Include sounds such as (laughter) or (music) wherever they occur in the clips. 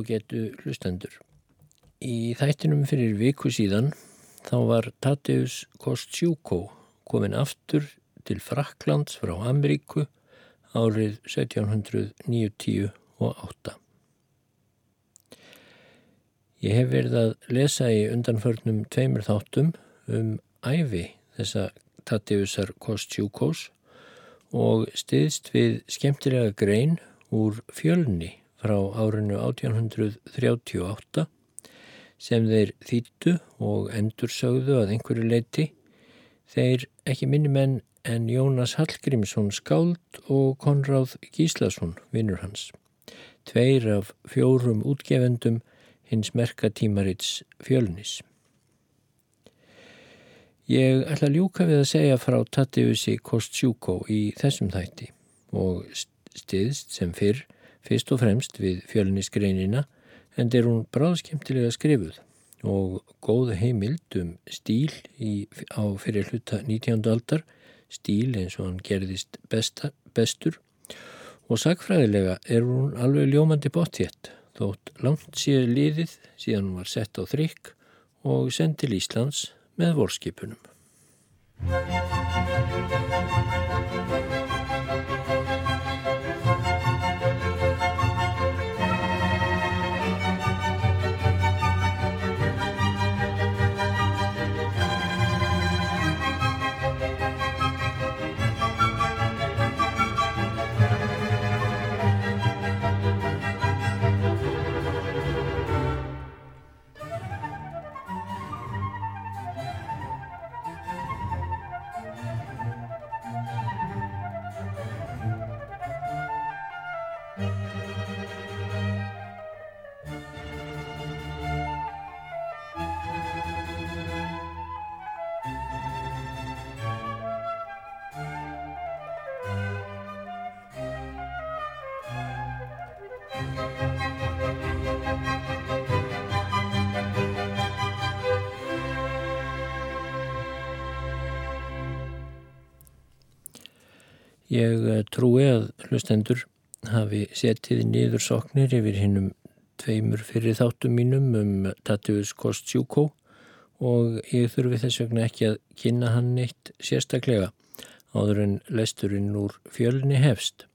ágetu hlustendur. Í þættinum fyrir viku síðan þá var Tadeus Kostjúkó komin aftur til Fraklands frá Ameríku árið 1798. Ég hef verið að lesa í undanförnum tveimur þáttum um æfi þessa Tadeusar Kostjúkós og stiðst við skemmtilega grein úr fjölni frá árinu 1838 sem þeir þýttu og endursögðu að einhverju leiti þeir ekki minni menn en Jónas Hallgrímsson skáld og Konráð Gíslason, vinnur hans. Tveir af fjórum útgefendum hins merkatímarits fjölnis. Ég ætla að ljúka við að segja frá Tatiusi Kostjúkó í þessum þætti og stiðst sem fyrr fyrst og fremst við fjölnisgreinina en er hún bráðskemtilega skrifuð og góð heimild um stíl í, á fyrir hluta 19. aldar, stíl eins og hann gerðist besta, bestur og sagfræðilega er hún alveg ljómandi bóttjett þótt langt síður liðið síðan hún var sett á þrygg og sendt til Íslands með vorskipunum. Ég eh, trúi að hlustendur hafi setið nýður soknir yfir hinnum tveimur fyrir þáttum mínum um Tatius Kostjúkó og ég þurfi þess vegna ekki að kynna hann neitt sérstaklega áður en lesturinn úr fjölni hefst.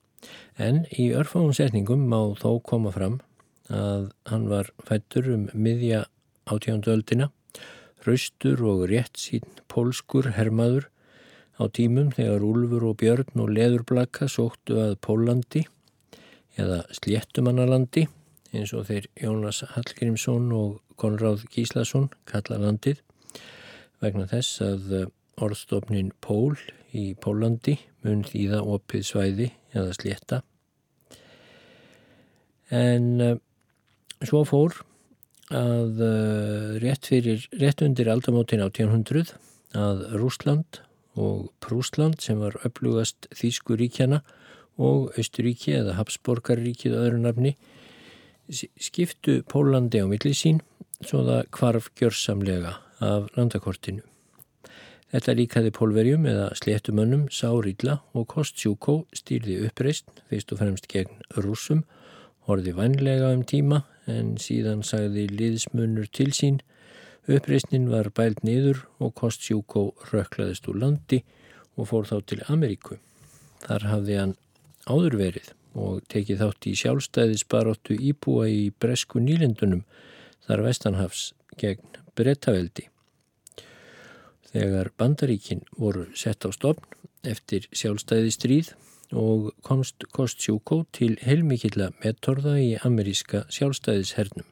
En í örfáum setningum má þó koma fram að hann var fættur um miðja átjánduöldina, hraustur og rétt sín pólskur hermaður á tímum þegar Úlfur og Björn og Leðurblaka sóttu að Pólandi eða Sléttumannalandi eins og þeir Jónas Hallgrímsson og Konráð Gíslason kalla landið vegna þess að eh, orðstofnin Pól í Pólandi mun þýða opið svæði eða slétta. En uh, svo fór að uh, rétt, fyrir, rétt undir aldamótin 1800 að Rúsland og Prúsland sem var upplugast Þýskuríkjana og Östuríki eða Habsborgaríkið öðru nafni skiptu Pólandi á millisín svo það kvarf gjörsamlega af landakortinu. Þetta líkaði pólverjum eða sléttumönnum Sárítla og Kostjúkó stýrði uppreist fyrst og fremst gegn rúsum, horfi vannlega um tíma en síðan sagði liðsmunur til sín Uppreysnin var bælt niður og Kostjúkó rökklaðist úr landi og fór þá til Ameríku. Þar hafði hann áður verið og tekið þátt í sjálfstæðisbaróttu íbúa í Bresku nýlendunum þar vestanhafs gegn Brettaveldi. Þegar bandaríkin voru sett á stopn eftir sjálfstæðistríð og komst Kostjúkó til heilmikilla mettorða í ameríska sjálfstæðishernum.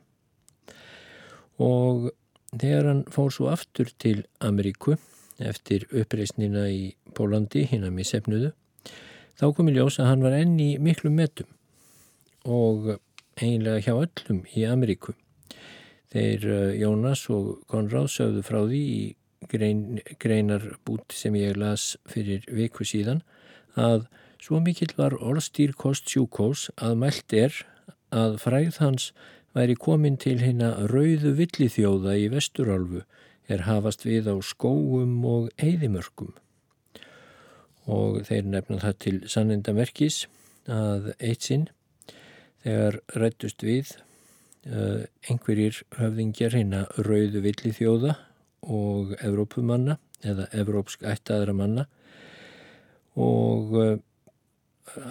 Og Þegar hann fór svo aftur til Ameríku eftir uppreysnina í Pólandi, hinn að missefnuðu, þá kom í ljós að hann var enn í miklu metum og eiginlega hjá öllum í Ameríku. Þeir eh, Jónas og Konráð sögðu frá því í grein, greinar bút sem ég las fyrir viku síðan að svo mikill var orðstýr kost sjúkós að mælt er að fræð hans væri komin til hérna rauðu villithjóða í vesturálfu er hafast við á skóum og eigðimörkum. Og þeir nefna það til sannendamerkis að eitt sinn þegar rættust við uh, einhverjir höfðingjar hérna rauðu villi þjóða og Evrópumanna eða Evrópsk ættaðra manna og uh,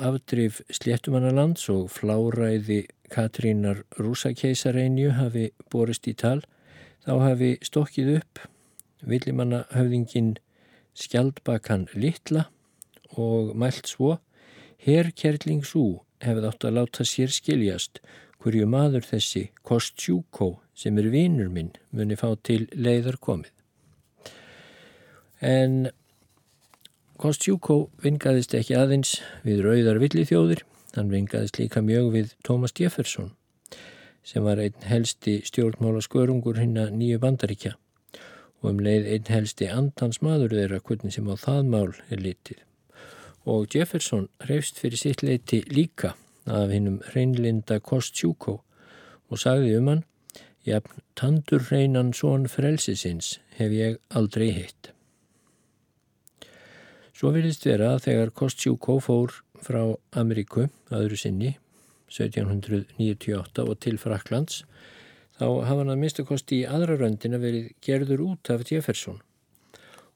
afdrif sléttumannalands og fláræði Katrínar rúsakeisareinju hafi borist í tal þá hafi stokkið upp villimanna höfðingin Skjaldbakan Littla og mælt svo Herr Kjerling Sú hefði átt að láta sér skiljast hverju maður þessi Kostjúkó sem er vinnur minn muni fá til leiðar komið. En Kostjúkó vingaðist ekki aðeins við rauðar villithjóðir, hann vingaðist líka mjög við Thomas Jefferson sem var einn helsti stjórnmála skörungur hinn að nýju bandaríkja og um leið einn helsti andans maður þeirra hvernig sem á það mál er litið. Og Jefferson reyfst fyrir sitt leiti líka af hinnum reynlinda Kostjúkó og sagði um hann Jafn tandur reynan són frelsisins hef ég aldrei hitt. Svo vilist vera að þegar Kostjúkó fór frá Ameríku aðru sinni 1798 og til Fraklands þá hafa hann að minnstakosti í aðra röndina verið gerður út af Jefferson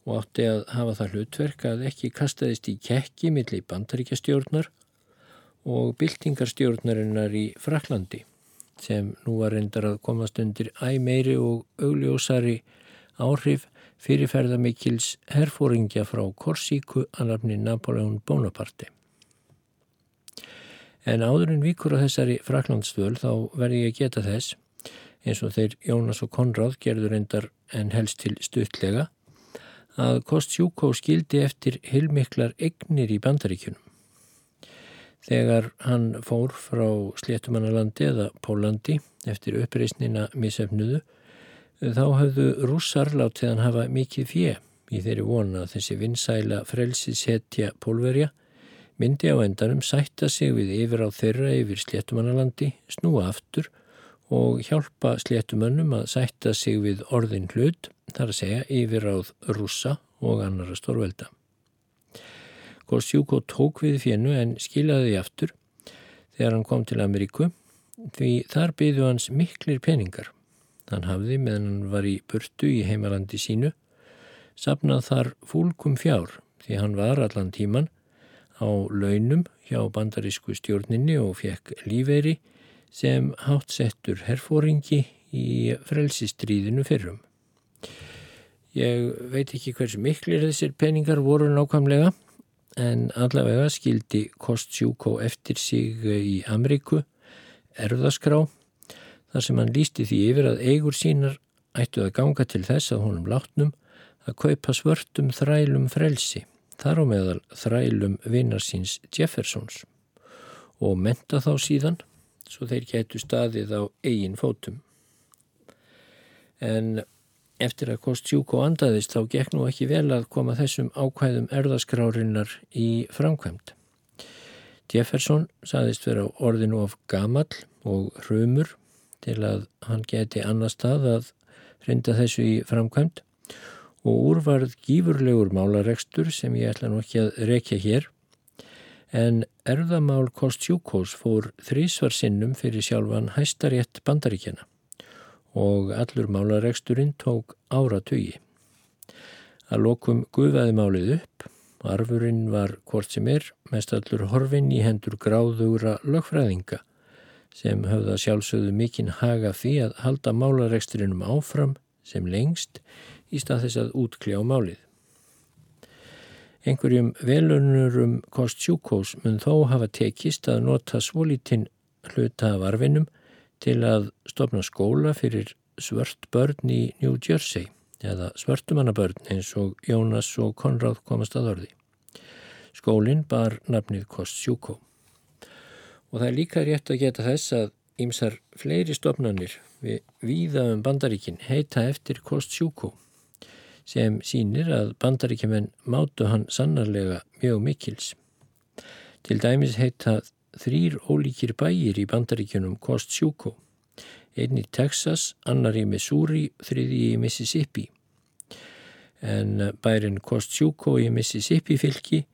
og átti að hafa það hlutverk að ekki kastaðist í kekki millir bandaríkjastjórnar og byltingarstjórnarinnar í Fraklandi sem nú var reyndar að komast undir æmeiri og augljósari áhrif fyrirferðamikils herfóringja frá Korsíku að nafni Napoleon Bonaparte. En áðurinn vikur á þessari Fraklandstöl þá verði ég að geta þess eins og þeir Jónas og Konráð gerður endar en helst til stuttlega, að Kostjúkó skildi eftir hilmiklar egnir í bandaríkunum. Þegar hann fór frá Sléttumannalandi eða Pólandi eftir uppreysnina misefnuðu, þá hafðu rússar látið hann hafa mikið fjö í þeirri vona að þessi vinsæla frelsisetja pólverja myndi á endanum sætta sig við yfir á þeirra yfir Sléttumannalandi, snúa aftur og hjálpa sléttumönnum að sætta sig við orðin hlut, þar að segja yfirráð rússa og annara stórvelda. Kostjúko tók við fjennu en skilaði því aftur þegar hann kom til Ameríku því þar byggðu hans miklir peningar. Hann hafði meðan hann var í burtu í heimalandi sínu sapnað þar fúlkum fjár því hann var allan tíman á launum hjá bandarísku stjórninni og fekk lífeyri sem hátsettur herfóringi í frelsistríðinu fyrrum. Ég veit ekki hversu miklir þessir peningar voru nákvæmlega en allavega skildi Kostjúkó eftir sig í Ameríku erðaskrá þar sem hann lísti því yfir að eigur sínar ættu að ganga til þess að honum látnum að kaupa svörtum þrælum frelsi þar á meðal þrælum vinnarsins Jeffersons og menta þá síðan svo þeir getu staðið á eigin fótum. En eftir að Kostjúko andaðist þá gekk nú ekki vel að koma þessum ákvæðum erðaskrárinnar í framkvæmt. Jefferson saðist vera orðinu of gamal og hrumur til að hann geti annar stað að hrinda þessu í framkvæmt og úrvarð gífurlegur málaregstur sem ég ætla nú ekki að rekja hér en erðamál Kostjúkós fór þrísvar sinnum fyrir sjálfan hæstarétt bandaríkjana og allur málaregsturinn tók áratugi. Að lokum gufaði málið upp, arfurinn var hvort sem er mest allur horfinn í hendur gráðugra lögfræðinga sem höfða sjálfsögðu mikinn haga því að halda málaregsturinnum áfram sem lengst í stað þess að útkljá málið. Einhverjum velunurum Kostjúkós mun þó hafa tekist að nota svolítinn hluta af arfinum til að stopna skóla fyrir svört börn í New Jersey eða svörtumannabörn eins og Jónas og Konráð komast að orði. Skólinn bar nafnið Kostjúkó. Og það er líka rétt að geta þess að ýmsar fleiri stopnarnir við víða um bandaríkin heita eftir Kostjúkó sem sínir að bandaríkjumenn mátu hann sannarlega mjög mikils. Til dæmis heita þrýr ólíkir bæir í bandaríkjunum Kostjúko, einn í Texas, annar í Missouri, þriði í Mississippi. En bærin Kostjúko í Mississippi fylki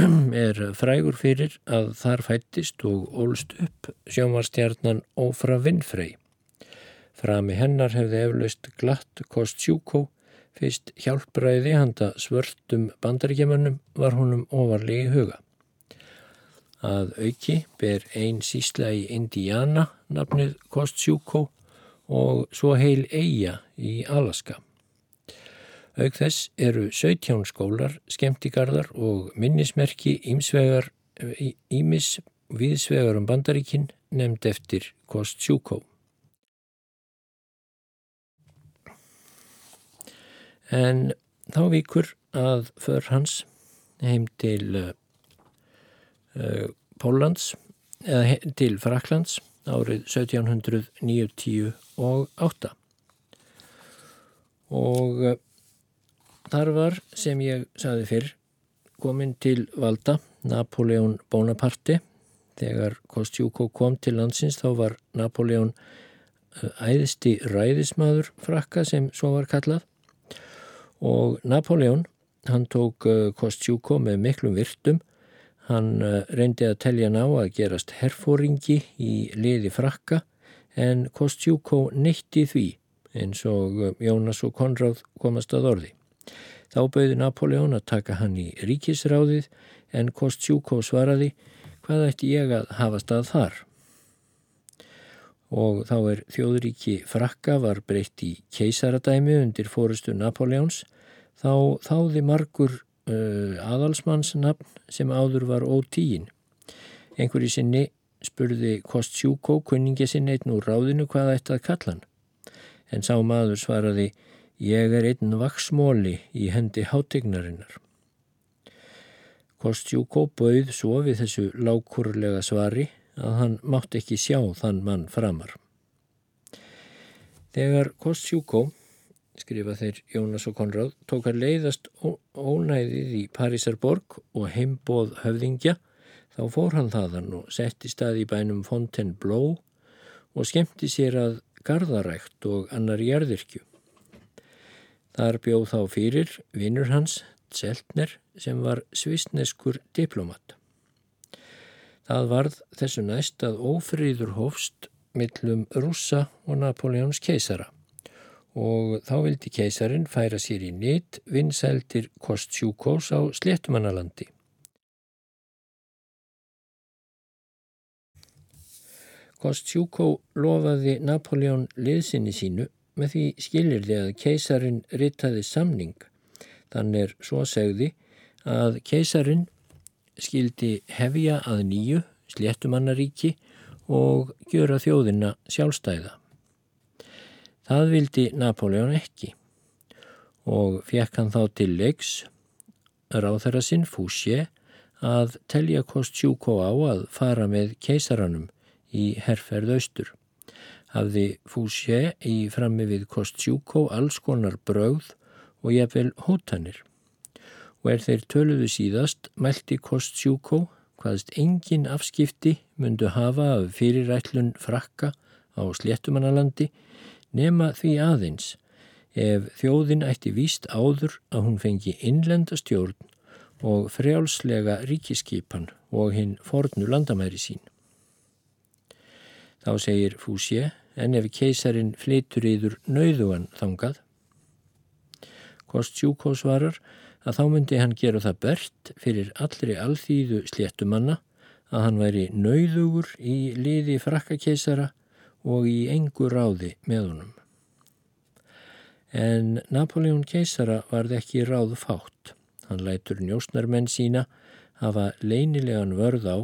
(clears throat) er frægur fyrir að þar fættist og ólst upp sjómarstjarnan Ófra Vinnfrey Frami hennar hefði eflaust glatt Kostjúkó, fyrst hjálpræði handa svörtum bandaríkjamannum var honum ofarlegi huga. Að auki ber einn sísla í Indiana nafnið Kostjúkó og svo heil eiga í Alaska. Auk þess eru 17 skólar, skemmtigarðar og minnismerki ímsvegar, ímis viðsvegar um bandaríkin nefnd eftir Kostjúkó. En þá vikur að för hans heim til uh, Póllands, eða til Fraklands árið 1798 og uh, þar var sem ég saði fyrr komin til valda Napoleon Bonaparte. Þegar Kostjúko kom til landsins þá var Napoleon æðsti ræðismadur frakka sem svo var kallað og Napoleon, hann tók uh, Kostjúko með miklum virtum, hann uh, reyndi að telja ná að gerast herfóringi í liði frakka en Kostjúko neytti því eins og uh, Jónas og Konráð komast að orði. Þá bauði Napoleon að taka hann í ríkisráðið en Kostjúko svaraði hvað ætti ég að hafa stað þar? Og þá er þjóðuríki frakka var breytt í keisaradæmi undir fórustu Napoleons þá þáði margur uh, aðalsmannsnafn sem áður var ótíin. Einhverji sinni spurði Kostjúko kunningi sinni einn úr ráðinu hvað ætti að kalla hann. En sá maður svaraði ég er einn vaksmóli í hendi hátegnarinnar. Kostjúko bauð svo við þessu lákurlega svari að hann mátt ekki sjá þann mann framar. Þegar Kostjúkó, skrifa þeir Jónas og Konráð, tók að leiðast ónæðið í Parísarborg og heimbóð höfðingja, þá fór hann þaðan og setti stað í bænum Fontainebleau og skemmti sér að gardarækt og annar jærðirkju. Þar bjóð þá fyrir vinnur hans, Tseltner, sem var svisneskur diplomat. Það varð þessu næst að ófríður hófst millum rússa og Napoleons keisara og þá vildi keisarin færa sér í nýtt vinsældir Kostjúkós á Sléttumannalandi. Kostjúkó lofaði Napoleon liðsinni sínu með því skilirði að keisarin rittaði samning. Þannig er svo segði að keisarin skildi hefja að nýju sléttumannaríki og gjöra þjóðina sjálfstæða. Það vildi Napoleon ekki og fekk hann þá til leiks ráþæra sinn Fouché að telja Kostjúko á að fara með keisaranum í herrferð austur. Hafði Fouché í frammi við Kostjúko alls konar brauð og jafnvel hótanir og er þeir töluðu síðast mælti Kostjúkó hvaðst engin afskipti myndu hafa af fyrirætlun frakka á sléttumannalandi nema því aðeins ef þjóðin ætti víst áður að hún fengi innlenda stjórn og frjálslega ríkiskipan og hinn fornu landamæri sín. Þá segir Fúsje en ef keisarin flitur yður nauðugan þangað. Kostjúkó svarar að þá myndi hann gera það bert fyrir allri alþýðu sléttumanna að hann væri nauðugur í liði frakkakeisara og í engu ráði með honum. En Napoleon keisara varð ekki ráð fátt. Hann lætur njósnarmenn sína hafa leinilegan vörð á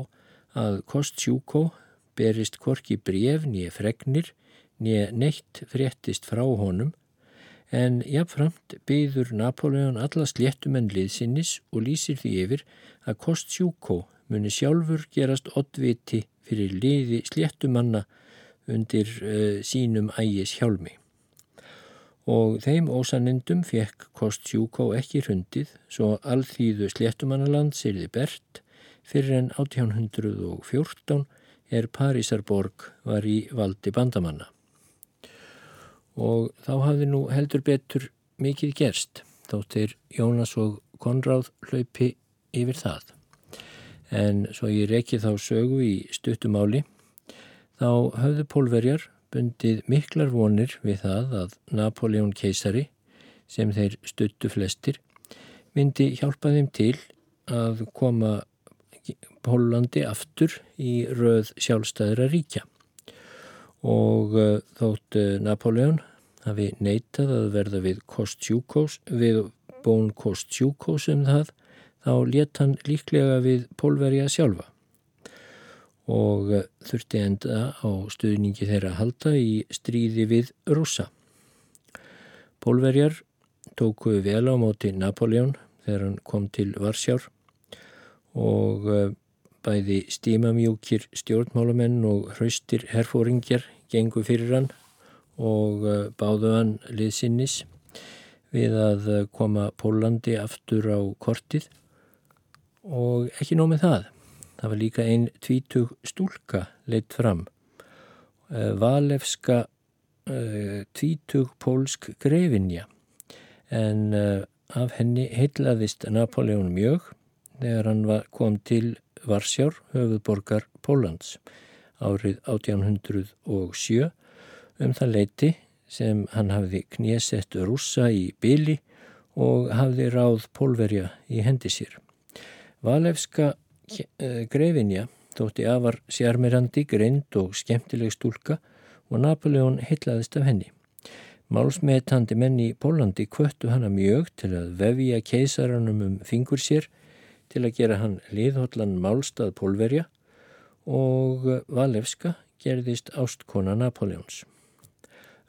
að Kostjúko berist korki bref nýje fregnir nýje neitt fréttist frá honum en jáfnframt byður Napoleon alla sléttumenn liðsinnis og lýsir því yfir að Kostjúko muni sjálfur gerast oddviti fyrir liði sléttumanna undir uh, sínum ægis hjálmi. Og þeim ósanendum fekk Kostjúko ekki hrundið svo alþýðu sléttumannaland sirði bert fyrir en 1814 er Parísarborg var í valdi bandamanna og þá hafði nú heldur betur mikið gerst þáttir Jónas og Konráð hlaupi yfir það. En svo ég rekki þá sögu í stuttumáli þá höfðu pólverjar bundið miklar vonir við það að Napoleon keisari, sem þeir stuttu flestir, myndi hjálpa þeim til að koma Pólandi aftur í röð sjálfstæðra ríkja og uh, þótt uh, Napoleon hafi neitað að verða við Kostjúkós, við bón Kostjúkós um það, þá let hann líklega við Pólverja sjálfa og uh, þurfti enda á stuðningi þeirra að halda í stríði við rúsa. Pólverjar tóku vel á móti Napoleon þegar hann kom til Varsjár og bæði stímamjúkir stjórnmálamenn og hraustir herfóringjar gengu fyrir hann og uh, báðu hann liðsinnis við að uh, koma Pólandi aftur á kortið og ekki nómið það. Það var líka einn tvítug stúlka leitt fram. Uh, Valefska tvítug pólsk grefinja en af henni heitlaðist Napoleon mjög þegar hann kom til Varsjár, höfuðborgar Pólans árið 1807 um það leiti sem hann hafði knésett rússa í byli og hafði ráð pólverja í hendi sér. Valefska eh, grefinja þótti afar sjarmirandi, greind og skemmtileg stúlka og Napoleon heitlaðist af henni. Málsmetandi menn í Pólandi kvöttu hana mjög til að vefja keisaranum um fingur sér til að gera hann liðhóllan málstað pólverja og Valevska gerðist ástkona Napoleons.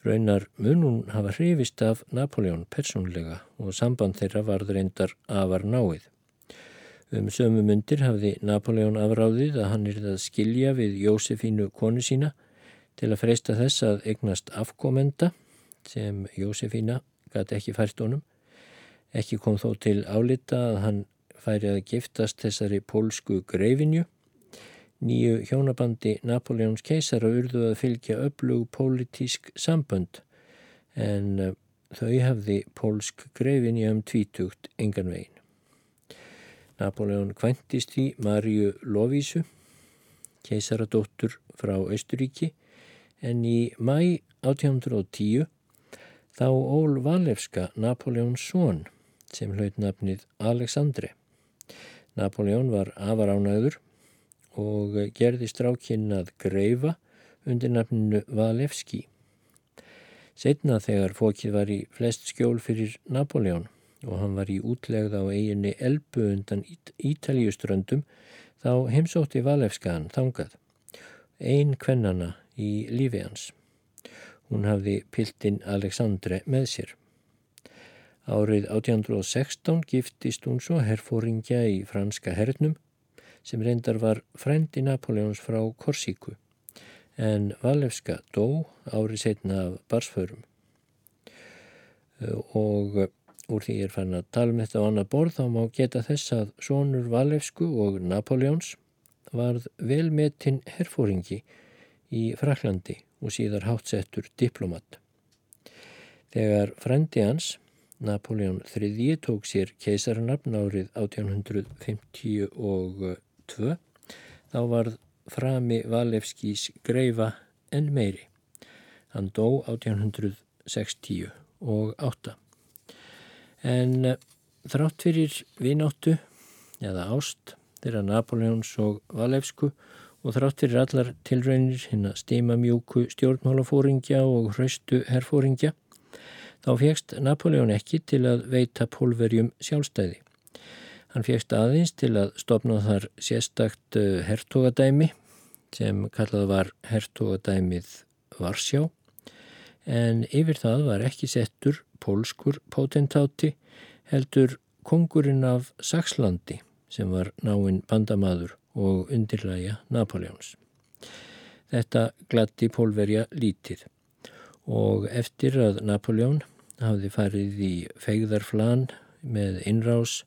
Raunar munun hafa hrifist af Napoleon persónlega og samband þeirra varð reyndar afar náið. Um sömu myndir hafði Napoleon afráðið að hann er það skilja við Jósefínu konu sína til að freysta þess að egnast afkomenda sem Jósefína gæti ekki fært honum. Ekki kom þó til álita að hann færi að giftast þessari pólsku greifinju Nýju hjónabandi Napoleons keisara urðu að fylgja öflug pólitísk sambönd en uh, þau hafði pólsk greifin í um tvítugt engan vegin. Napoleon kvantist í Marju Lovísu, keisaradóttur frá Östuríki en í mæ 1810 þá ól Valefska Napoleons són sem hlaut nafnið Aleksandre. Napoleon var afaránæður og gerði strákinn að greifa undir nafninu Valevski. Setna þegar fókið var í flest skjól fyrir Napoleon og hann var í útlegð á eiginni elbu undan Ítaljuströndum þá heimsótti Valevskaðan þangað. Einn kvennana í lífi hans. Hún hafði piltinn Aleksandre með sér. Árið 1816 giftist hún svo herfóringja í franska hernum sem reyndar var frendi Napoleons frá Korsíku en Valefska dó árið setna af barsförum og úr því ég er fann að tala um þetta á annað borð þá má geta þess að sonur Valefsku og Napoleons varð velmetinn herfóringi í Fraklandi og síðar hátsettur diplomat. Þegar frendi hans, Napoleon III, tók sér keisarnafn árið 1857 1902 þá varð frami Valefskís greifa enn meiri. Hann dó 1860 og 8. En eh, þrátt fyrir vináttu eða ást þeirra Napoleons og Valefsku og þrátt fyrir allar tilraunir hinn að steima mjúku stjórnmálafóringja og hraustu herfóringja þá fegst Napoleon ekki til að veita pólverjum sjálfstæði. Hann fegst aðeins til að stopna þar sérstakt eh, hertogadæmi sem kallað var hertogadæmið Varsjá en yfir það var ekki settur pólskur potentáti heldur kongurinn af Sakslandi sem var náinn bandamaður og undirlæja Napoleons. Þetta glatti pólverja lítið og eftir að Napoleon hafði farið í feigðarflan með innrás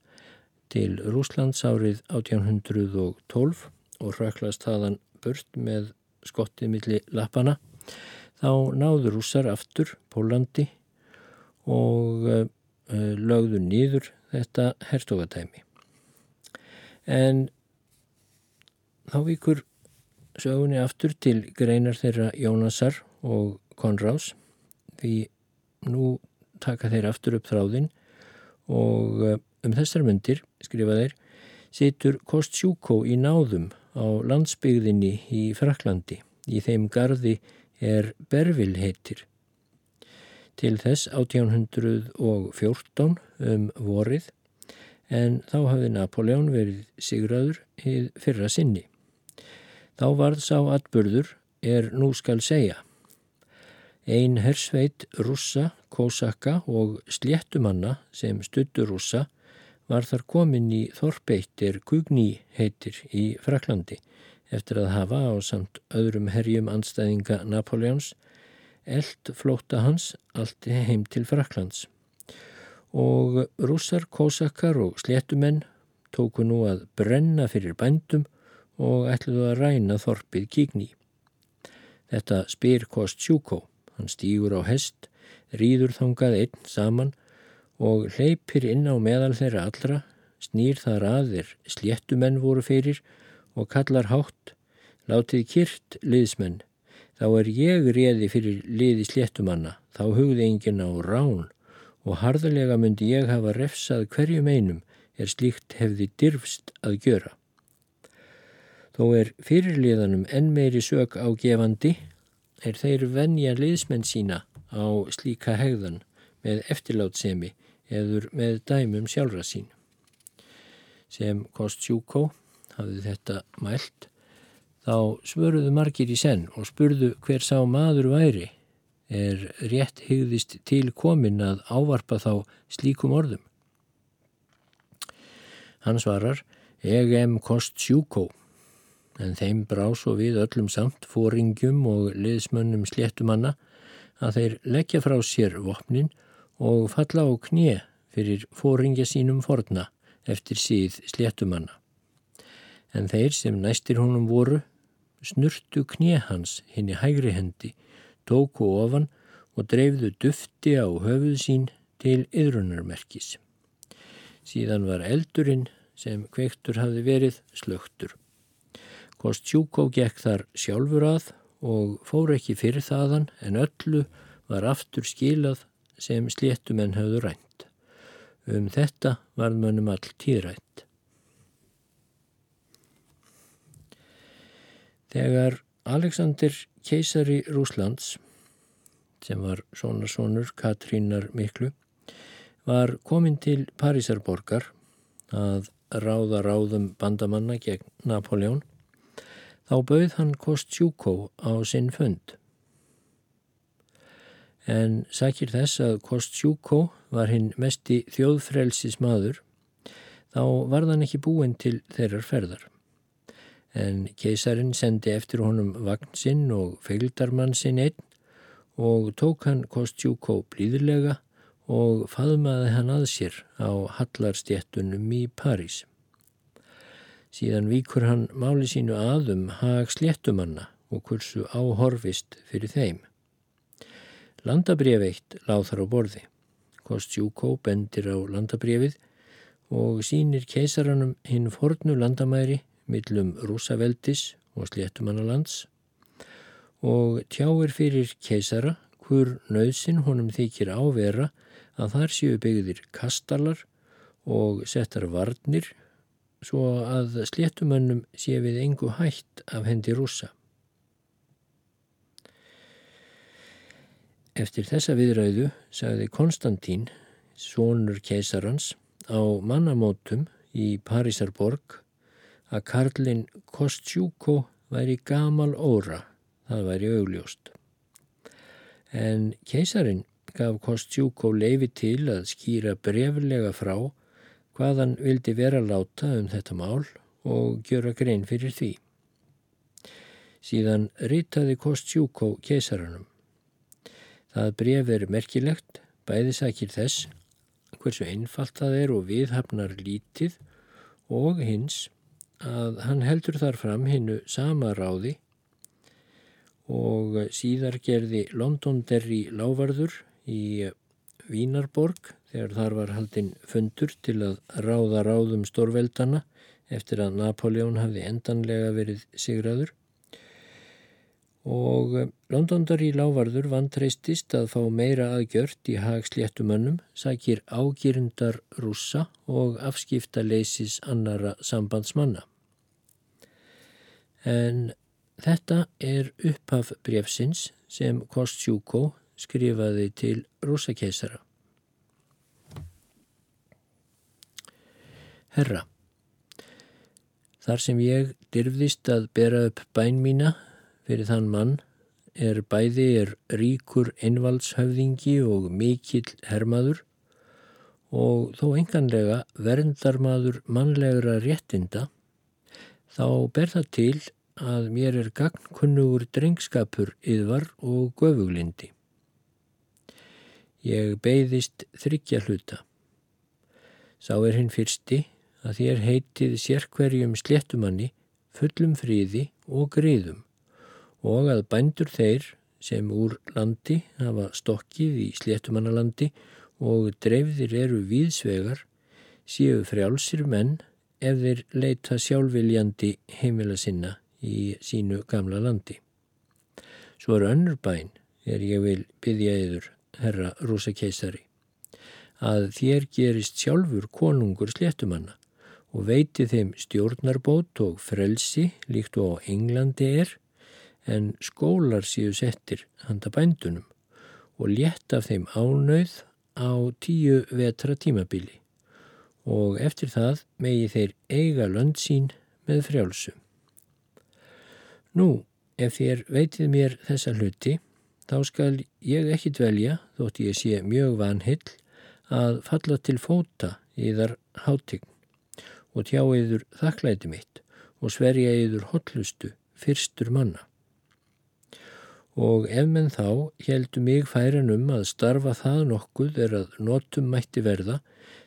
til Rúslands árið 1812 og röklast þaðan burt með skottið milli lappana þá náður rússar aftur Pólandi og uh, lögðu nýður þetta hertogatæmi. En þá vikur sögunni aftur til greinar þeirra Jónasar og Konráðs því nú taka þeir aftur upp þráðin og eh, um þessar myndir, skrifa þeir, situr Kostjúkó í náðum á landsbygðinni í Fraklandi. Í þeim gardi er Bervil heitir. Til þess 1814 um vorið en þá hafði Napoleon verið sigraður í fyrra sinni. Þá varð sá atbörður er nú skal segja. Ein hersveit russa, kósakka og sléttumanna sem stuttur russa var þar komin í Þorpeittir Gugni heitir í Fraklandi eftir að hafa á samt öðrum herjum anstæðinga Napoleons eld flóta hans allt heim til Fraklands. Og russar, kósakkar og sléttumenn tóku nú að brenna fyrir bændum og ætluðu að ræna Þorpið Gigni. Þetta spyr Kost Sjúkó. Hann stýgur á hest, rýður þangað einn saman og hleypir inn á meðal þeirra allra, snýr þar aðir sléttumenn voru fyrir og kallar hátt, látið kyrt liðsmenn. Þá er ég réði fyrir liði sléttumanna, þá hugði enginn á rán og harðarlega myndi ég hafa refsað hverjum einum er slíkt hefði dirfst að gjöra. Þó er fyrirliðanum enn meiri sök á gefandi er þeir venja liðsmenn sína á slíka hegðan með eftirlátsemi eður með dæmum sjálfra sín. Sem Kostjúkó hafði þetta mælt, þá svöruðu margir í senn og spurðu hver sá maður væri, er rétt hygðist til komin að ávarpa þá slíkum orðum. Hann svarar, ég em Kostjúkó en þeim brá svo við öllum samt fóringjum og liðsmönnum sléttumanna að þeir leggja frá sér vopnin og falla á knið fyrir fóringja sínum forna eftir síð sléttumanna. En þeir sem næstir honum voru snurtu knið hans hinn í hægri hendi, tóku ofan og dreifðu dufti á höfuð sín til yðrunarmerkis. Síðan var eldurinn sem kvektur hafi verið slögtur. Kostjúkó gekk þar sjálfur að og fór ekki fyrir þaðan en öllu var aftur skilað sem sléttumenn hafðu rænt. Um þetta var mönnum all tíðrænt. Þegar Alexander keisari Rúslands, sem var sonarsonur Katrínar Miklu, var komin til Parísarborgar að ráða ráðum bandamanna gegn Napoleon Þá bauð hann Kostjúkó á sinn fund. En sækir þess að Kostjúkó var hinn mesti þjóðfrelsis maður, þá var þann ekki búinn til þeirrar ferðar. En keisarin sendi eftir honum vagn sinn og feildarmann sinn einn og tók hann Kostjúkó blíðilega og faðmaði hann að sér á hallarstjettunum í París. Síðan víkur hann máli sínu aðum hag sléttumanna og kursu áhorfist fyrir þeim. Landabref eitt láð þar á borði. Kostjúkó bendir á landabrefið og sínir keisaranum hinn fornu landamæri millum rúsaveldis og sléttumannalands og tjáir fyrir keisara hver nöðsin honum þykir ávera að þar séu byggðir kastalar og settar varnir svo að sléttumönnum sé við engu hætt af hendi rúsa. Eftir þessa viðræðu sagði Konstantín, sonur keisarans, á mannamótum í Parísarborg að Karlin Kostjúko væri gamal óra, það væri augljóst. En keisarin gaf Kostjúko leifi til að skýra breflega frá hvaðan vildi vera láta um þetta mál og gjöra grein fyrir því. Síðan rýtaði Kostjúkó keisaranum. Það bref er merkilegt, bæði sækir þess, hversu einfalt það er og viðhafnar lítið og hins að hann heldur þar fram hinnu sama ráði og síðar gerði Londonderry lávarður í Vínarborg þegar þar var haldinn fundur til að ráða ráðum stórveldana eftir að Napoleon hafði endanlega verið sigraður og eh, Londondari lávarður vantreistist að fá meira aðgjört í hag sléttumönnum, sækir ágýrndar rússa og afskipta leysis annara sambandsmanna. En þetta er upphaf brefsins sem Kostjúko skrifaði til rússakeisara. Herra, þar sem ég dyrfðist að bera upp bæn mína fyrir þann mann er bæði er ríkur einvaldshöfðingi og mikill hermaður og þó enganlega verndarmaður mannlegra réttinda þá ber það til að mér er gagnkunnugur drengskapur yðvar og göfuglindi. Ég beigðist þryggja hluta. Sá er hinn fyrsti að þér heitið sérkverjum sléttumanni fullum fríði og gríðum og að bændur þeir sem úr landi hafa stokkið í sléttumannalandi og dreifðir eru víðsvegar séu frjálsir menn ef þeir leita sjálfviljandi heimila sinna í sínu gamla landi. Svo er önnur bæn er ég vil byggja yður, herra Rúsa keisari, að þér gerist sjálfur konungur sléttumanna og veiti þeim stjórnarbót og frelsi líkt og Englandi er en skólar séu settir handa bændunum og létt af þeim ánauð á tíu vetra tímabili og eftir það megi þeir eiga lönd sín með frjálsum. Nú, ef þér veitið mér þessa hluti, þá skal ég ekki dvelja, þótt ég sé mjög vanhill, að falla til fóta í þar hátign og tjá yður þakklæti mitt og sverja yður hotlustu fyrstur manna og ef menn þá heldu mig færan um að starfa það nokkuð er að notum mætti verða,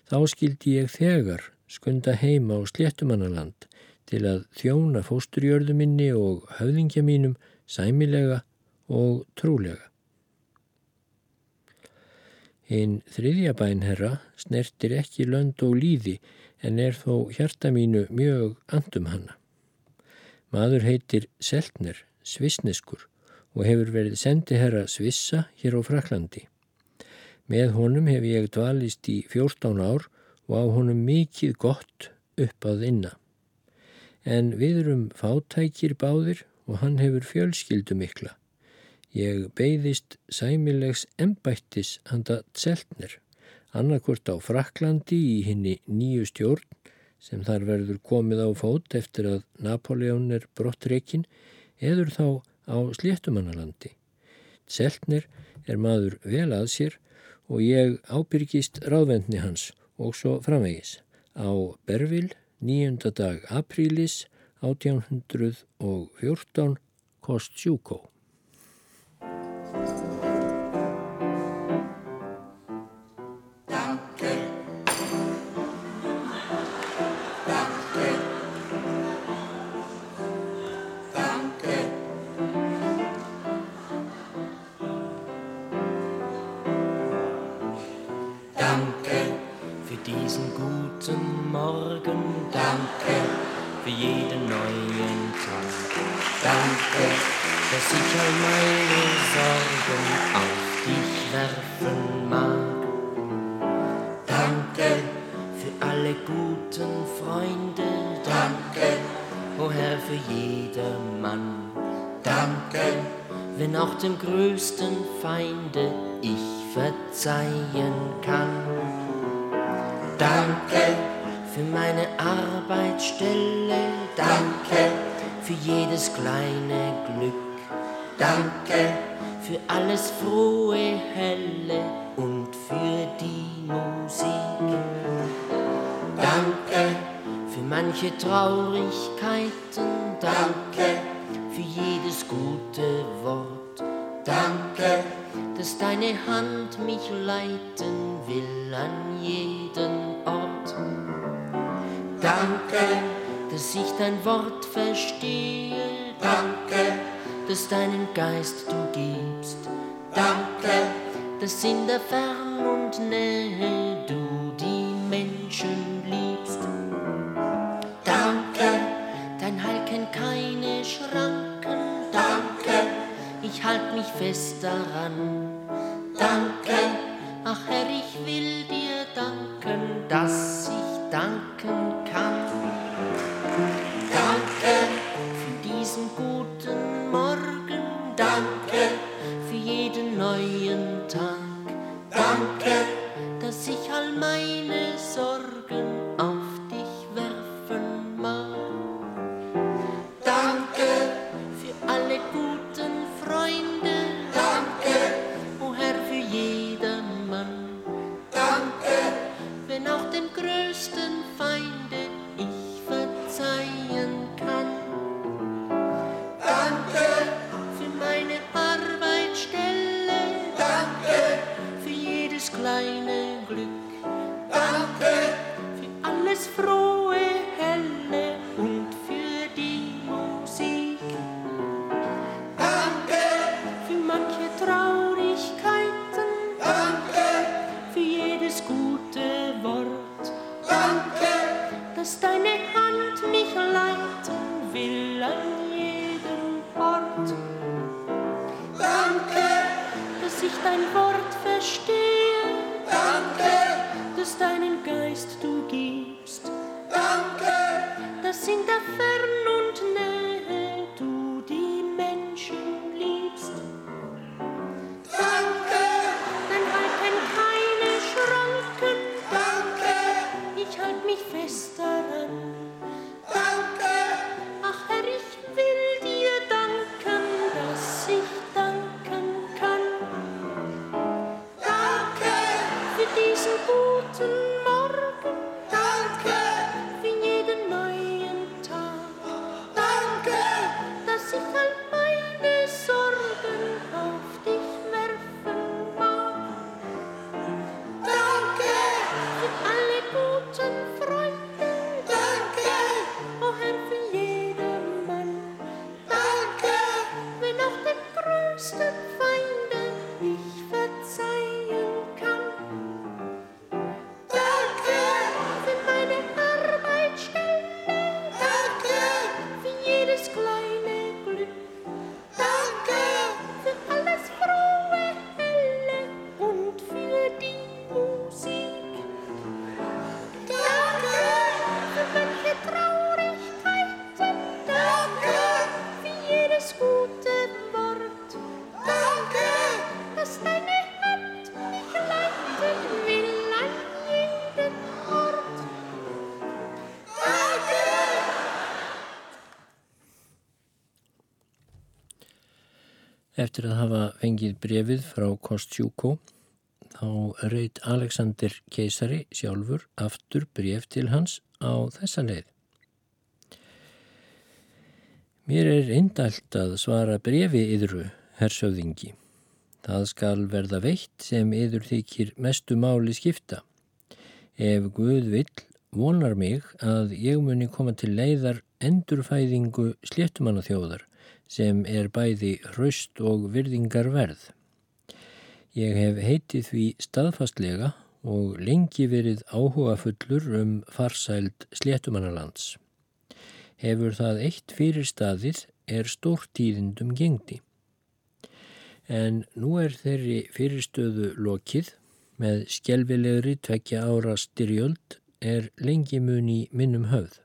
þá skildi ég þegar skunda heima á sléttumannaland til að þjóna fósturjörðu minni og höfðingja mínum sæmilega og trúlega. Hinn þriðja bænherra snertir ekki lönd og líði en er þó hjarta mínu mjög andum hanna. Maður heitir Seltner, svisneskur og hefur verið sendiherra Svissa hér á Fraklandi. Með honum hef ég dvalist í 14 ár og á honum mikið gott upp að inna. En við erum fátækir báðir og hann hefur fjölskyldu mikla. Ég beigðist sæmilegs embættis handa tseltnir, annarkvort á Fraklandi í henni nýju stjórn sem þar verður komið á fót eftir að Napoleon er brottreikinn, eður þá á sléttumannalandi. Seltnir er maður vel að sér og ég ábyrgist ráðvendni hans og svo framvegis á Bervil 9. dag aprílis 1814 kost sjúkó. dass ich all meine Sorgen auf dich werfen mag. Danke für alle guten Freunde, danke, o Herr, für jedermann. Danke, wenn auch dem größten Feinde ich verzeihen kann. Danke für meine Arbeitsstelle, danke für jedes kleine Glück danke für alles frohe, helle und für die Musik. Danke für manche Traurigkeiten, danke für jedes gute Wort. Danke, dass deine Hand mich leiten will an jeden Ort. Danke, dass ich dein Wort verstehe. Danke, dass deinen Geist du gibst. Danke, dass in der Fern und Nähe du die Menschen liebst. Danke, dein Heil kennt keine Schranken. Danke, halt mich fest daran. Danke, ach Herr, ich will dir danken, dass dass ich dein Wort verstehe. Danke, dass deinen Geist du gibst. Danke, dass in der Fern Eftir að hafa fengið brefið frá Kostjúko þá reyt Alexander keisari sjálfur aftur bref til hans á þessa leið. Mér er indælt að svara brefi yðru, hersöðingi. Það skal verða veitt sem yður þykir mestu máli skipta. Ef Guð vill vonar mig að ég muni koma til leiðar endurfæðingu sléttumanna þjóðar sem er bæði hraust og virðingar verð. Ég hef heitið því staðfastlega og lengi verið áhuga fullur um farsæld sléttumannalands. Hefur það eitt fyrir staðið er stórtíðindum gengdi. En nú er þeirri fyrirstöðu lokið með skjelvilegri tvekja ára styrjöld er lengi mun í minnum höfð.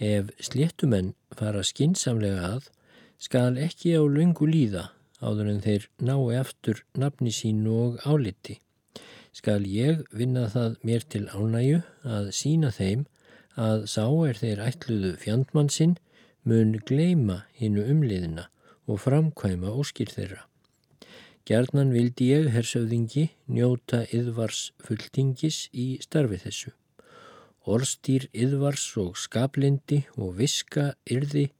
Ef sléttumenn fara skinsamlega að, skal ekki á löngu líða áður en þeir nái aftur nafni sínu og áliti. Skal ég vinna það mér til ánæju að sína þeim að sá er þeir ætluðu fjandmann sinn mun gleima hinnu umliðina og framkvæma óskir þeirra. Gjarnan vildi ég, hersöfðingi, njóta yðvars fulltingis í starfi þessu. Orstýr yðvars og skaplindi og viska yrði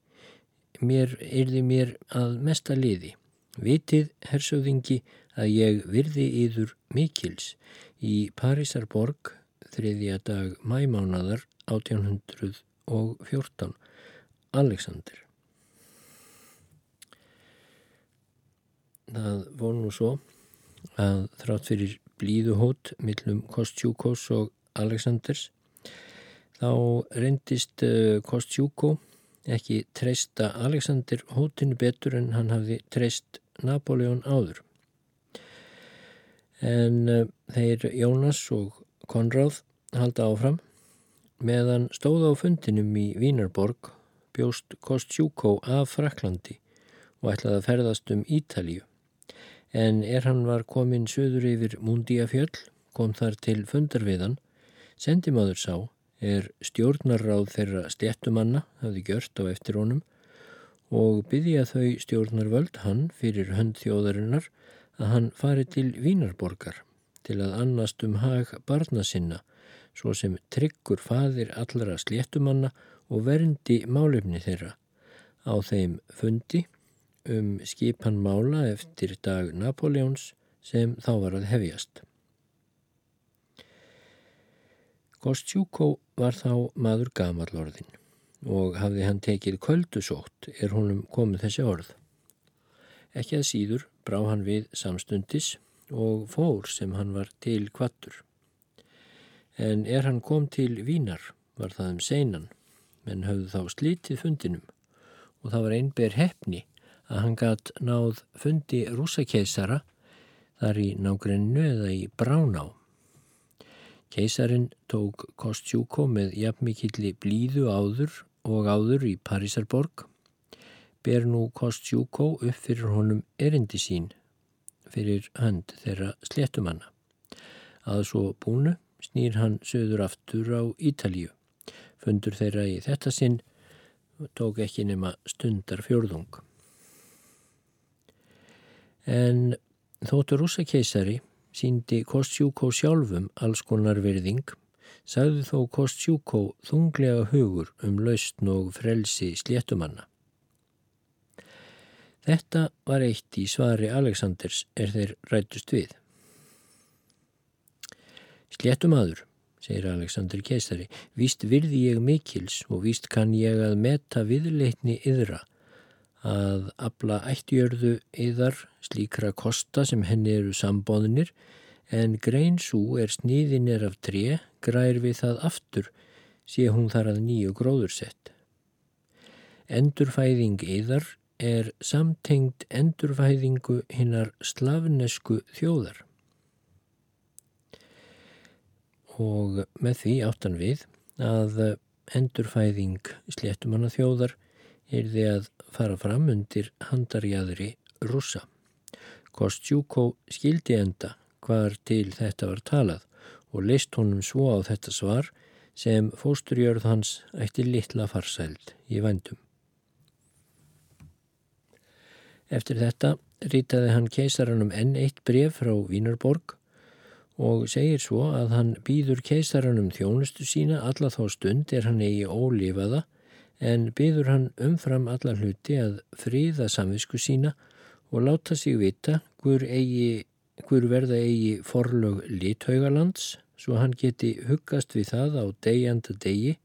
mér, yrði mér að mesta liði. Vitið, hersöfðingi, að ég virði yður mikils í Parísarborg þriðja dag mæmánadar 1814. Alexander. Það voru nú svo að þrátt fyrir blíðuhót millum Kostjúkos og Alexanders þá reyndist Kostjúko ekki treysta Alexander hótinu betur en hann hafði treyst Napoleon áður. En uh, þeir Jónas og Konráð halda áfram meðan stóða á fundinum í Vínarborg bjóst Kostjúkó af Fraklandi og ætlaði að ferðast um Ítalíu. En er hann var komin söður yfir Múndíafjöll, kom þar til fundarviðan, sendimaður sá er stjórnarráð þeirra sléttumanna hafði gjört á eftir honum og byggja þau stjórnarvöld hann fyrir hönd þjóðarinnar að hann fari til Vínarborgar til að annast um hag barna sinna svo sem tryggur fadir allra sléttumanna og verndi málefni þeirra á þeim fundi um skipan mála eftir dag Napoleons sem þá var að hefjast. Kostjúkó var þá maður gamallorðin og hafði hann tekið köldusótt er honum komið þessi orð. Ekki að síður brá hann við samstundis og fór sem hann var til kvattur. En er hann kom til Vínar var það um seinan, menn höfðu þá slítið fundinum og það var einber hefni að hann gætt náð fundi rúsakeisara þar í nágrennu eða í Bráná. Keisarin tók Kostjúko með jafnmikilli blíðu áður og áður í Parísarborg, ber nú Kostjúko upp fyrir honum erindi sín fyrir hönd þeirra sléttumanna. Að svo búnu snýr hann söður aftur á Ítalíu. Fundur þeirra í þetta sinn tók ekki nema stundar fjörðung. En þóttur rúsakeisari síndi Kostjúkó sjálfum alls konar virðing, sagði þó Kostjúkó þunglega hugur um lausn og frelsi sléttumanna. Þetta var eitt í svari Aleksandrs er þeir rættust við. Sléttumadur, segir Aleksandr keisari, víst virði ég mikils og víst kann ég að meta viðleitni yðra að abla ættjörðu yðar slíkra kosta sem henni eru sambóðinir en grein svo er sníðinir af tré, grær við það aftur, sé hún þar að nýju gróðursett. Endurfæðing yðar er samtengt endurfæðingu hinnar slavnesku þjóðar. Og með því áttan við að endurfæðing sléttumanna þjóðar er því að fara fram undir handarjæðri rúsa. Kostjúkó skildi enda hvar til þetta var talað og leist honum svo á þetta svar sem fósturjörð hans ætti litla farsæld í vændum. Eftir þetta rýtaði hann keisaranum enn eitt bref frá Vínarborg og segir svo að hann býður keisaranum þjónustu sína alla þá stund er hann eigi ólifaða en byður hann umfram alla hluti að fríða samvisku sína og láta sig vita hver, eigi, hver verða eigi forlög lithaugalands svo hann geti huggast við það á degjanda degi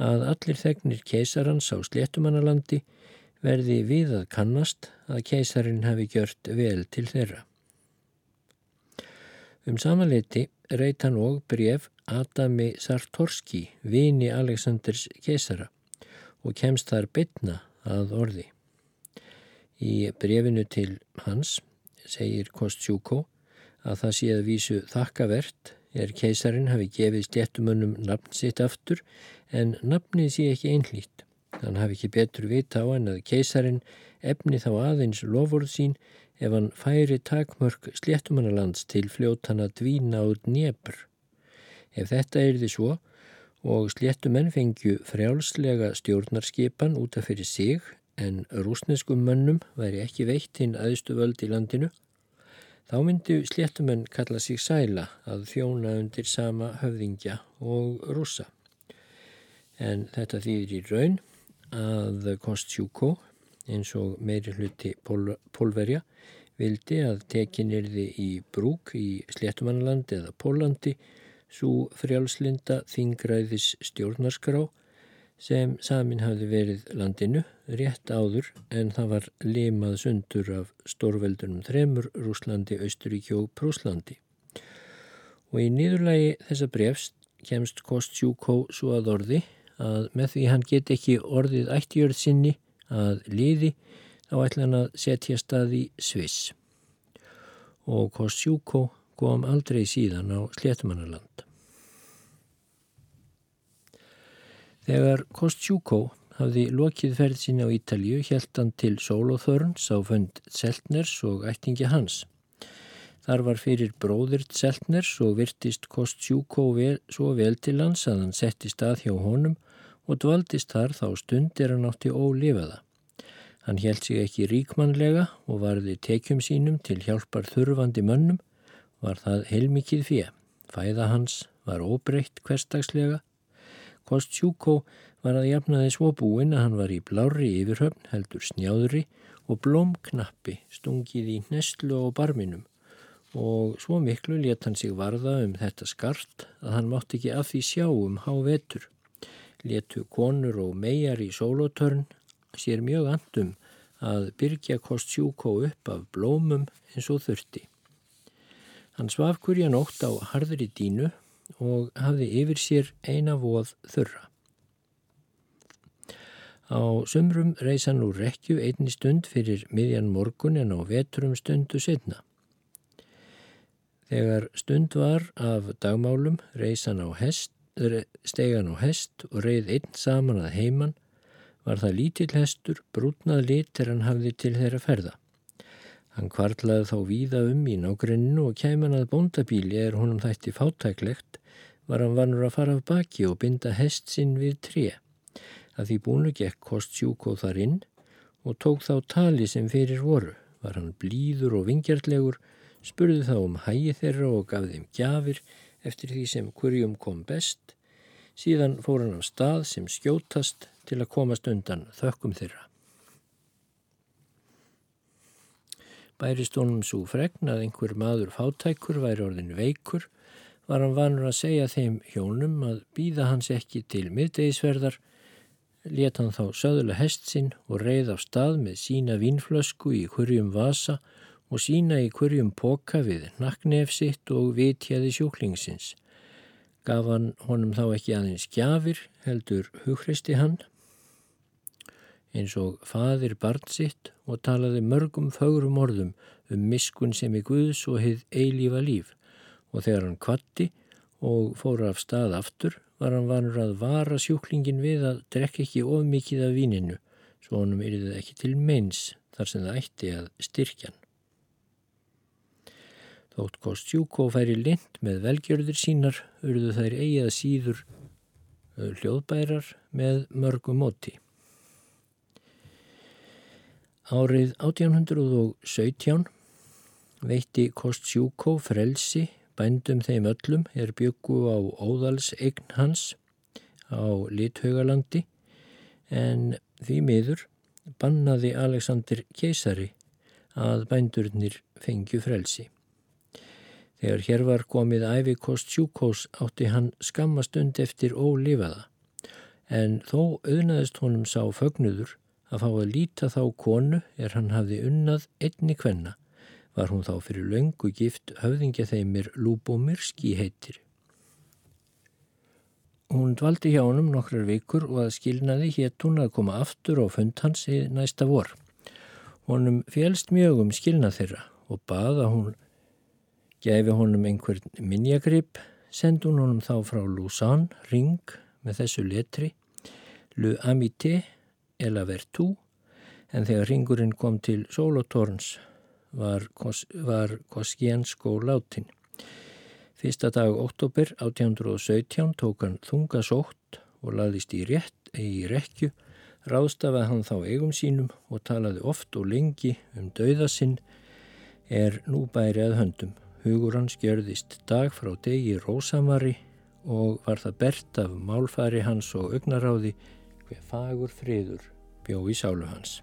að allir þegnir keisarans á sléttumannalandi verði við að kannast að keisarin hafi gjört vel til þeirra. Um samanleiti reyt hann og bref Adami Sartorski, vini Aleksandrs keisara og kemst þar bytna að orði. Í brefinu til hans segir Kostjúko að það sé að vísu þakkavert er keisarin hafi gefið sléttumönnum nafn sitt aftur en nafnið sé ekki einhlýtt. Hann hafi ekki betur vita á hann að keisarin efni þá aðeins lofórð sín ef hann færi takmörk sléttumannalands til fljótana dvína út nefr. Ef þetta er því svo og sléttumenn fengju frjálslega stjórnarskipan út af fyrir sig en rúsneskum mönnum væri ekki veitt hinn aðstu völd í landinu, þá myndu sléttumenn kalla sig sæla að þjóna undir sama höfðingja og rúsa. En þetta þýðir í raun að Kostjúko, eins og meiri hluti pól, pólverja, vildi að tekinirði í brúk í Sléttumannlandi eða Pólandi svo frjálslinda þingræðis stjórnarskrá sem samin hafði verið landinu rétt áður en það var limað sundur af stórveldunum þremur Rúslandi, Austuríki og Prúslandi. Og í nýðurlægi þessa brefst kemst Kostjúkó svo að orði að með því hann get ekki orðið ættjörð sinni að liði á ætlan að setja stað í Sviss og Kostjúko kom aldrei síðan á Sléttumannaland. Þegar Kostjúko hafði lokið ferð sín á Ítalju helt hann til Sólóþörns á fönd Seltners og ættingi hans. Þar var fyrir bróðirt Seltners og virtist Kostjúko vel, svo vel til hans að hann setti stað hjá honum og dvaldist þar þá stundir hann átti ólifaða. Hann held sig ekki ríkmannlega og varði tekjum sínum til hjálpar þurfandi mönnum, var það heilmikið fjö. Fæða hans var óbreytt hverstagslega. Kostjúkó var að jafnaði svo búinn að hann var í blári yfirhöfn, heldur snjáðri og blómknappi stungið í nestlu og barminum og svo miklu let hann sig varða um þetta skart að hann mátt ekki af því sjá um há vetur. Letu konur og megar í sólótörn sér mjög andum að byrja Kostjúkó upp af blómum eins og þurfti. Hann svaf hverja nótt á harðri dínu og hafði yfir sér eina voð þurra. Á sumrum reys hann úr rekju einni stund fyrir miðjan morgun en á veturum stundu setna. Þegar stund var af dagmálum reys hann á hest, stegan á hest og reið einn saman að heiman var það lítill hestur brútnað lit er hann hafði til þeirra ferða. Hann kvartlaði þá víða um í nágrenninu og kæman að bóndabíli er honum þætti fátæklegt var hann vanur að fara af baki og binda hest sinn við tré. Að því búinu gekk kost sjúkóð þar inn og tók þá tali sem fyrir voru. Var hann blíður og vingjartlegur, spurði þá um hægi þeirra og gaf þeim gjafir eftir því sem hverjum kom best. Síðan fór hann á stað sem skjótast til að komast undan þökkum þeirra. Bærist honum svo fregn að einhver maður fátækur væri orðin veikur var hann vanur að segja þeim hjónum að býða hans ekki til miðdegisverðar, let hann þá söðula hest sinn og reið á stað með sína vínflösku í hverjum vasa og sína í hverjum poka við naknef sitt og vitjaði sjúklingsins. Gaf hann honum þá ekki aðeins gjafir, heldur hugristi hann eins og faðir barn sitt og talaði mörgum fögrum orðum um miskun sem í Guðs og heið eilífa líf og þegar hann kvatti og fór af stað aftur var hann vanur að vara sjúklingin við að drekka ekki of mikið af víninu svo honum yrði það ekki til meins þar sem það ætti að styrkjan. Þótt Kostjúko færi lind með velgjörður sínar urðu þær eigið síður hljóðbærar með mörgum móti. Árið 1817 veitti Kostjúkó frelsi bændum þeim öllum er byggu á óðals eign hans á Lithaugalandi en því miður bannaði Alexander keisari að bændurnir fengju frelsi. Þegar hér var komið æfi Kostjúkós átti hann skammastund eftir ólifaða en þó auðnaðist honum sá fögnudur að fá að líta þá konu er hann hafði unnað einni kvenna, var hún þá fyrir löngu gift höfðingja þeimir Lúbómirski heitir. Hún dvaldi hjá honum nokkrar vikur og að skilnaði hétt hún að koma aftur á fund hans í næsta vor. Honum félst mjög um skilnað þeirra og baða hún gefi honum einhvern minjagrip, sendi hún honum þá frá Lausanne ring með þessu letri Le Amité Ella Vertu en þegar ringurinn kom til Solotorns var, var Koskiensko látin. Fyrsta dag oktober 1817 tók hann þungasótt og laðist í rétt í rekju, ráðstafaði hann þá eigum sínum og talaði oft og lengi um dauðasinn er nú bæri að höndum. Hugur hans gjörðist dag frá degi rósamari og var það bert af málfari hans og augnaráði hver fagur friður bjó í sálu hans.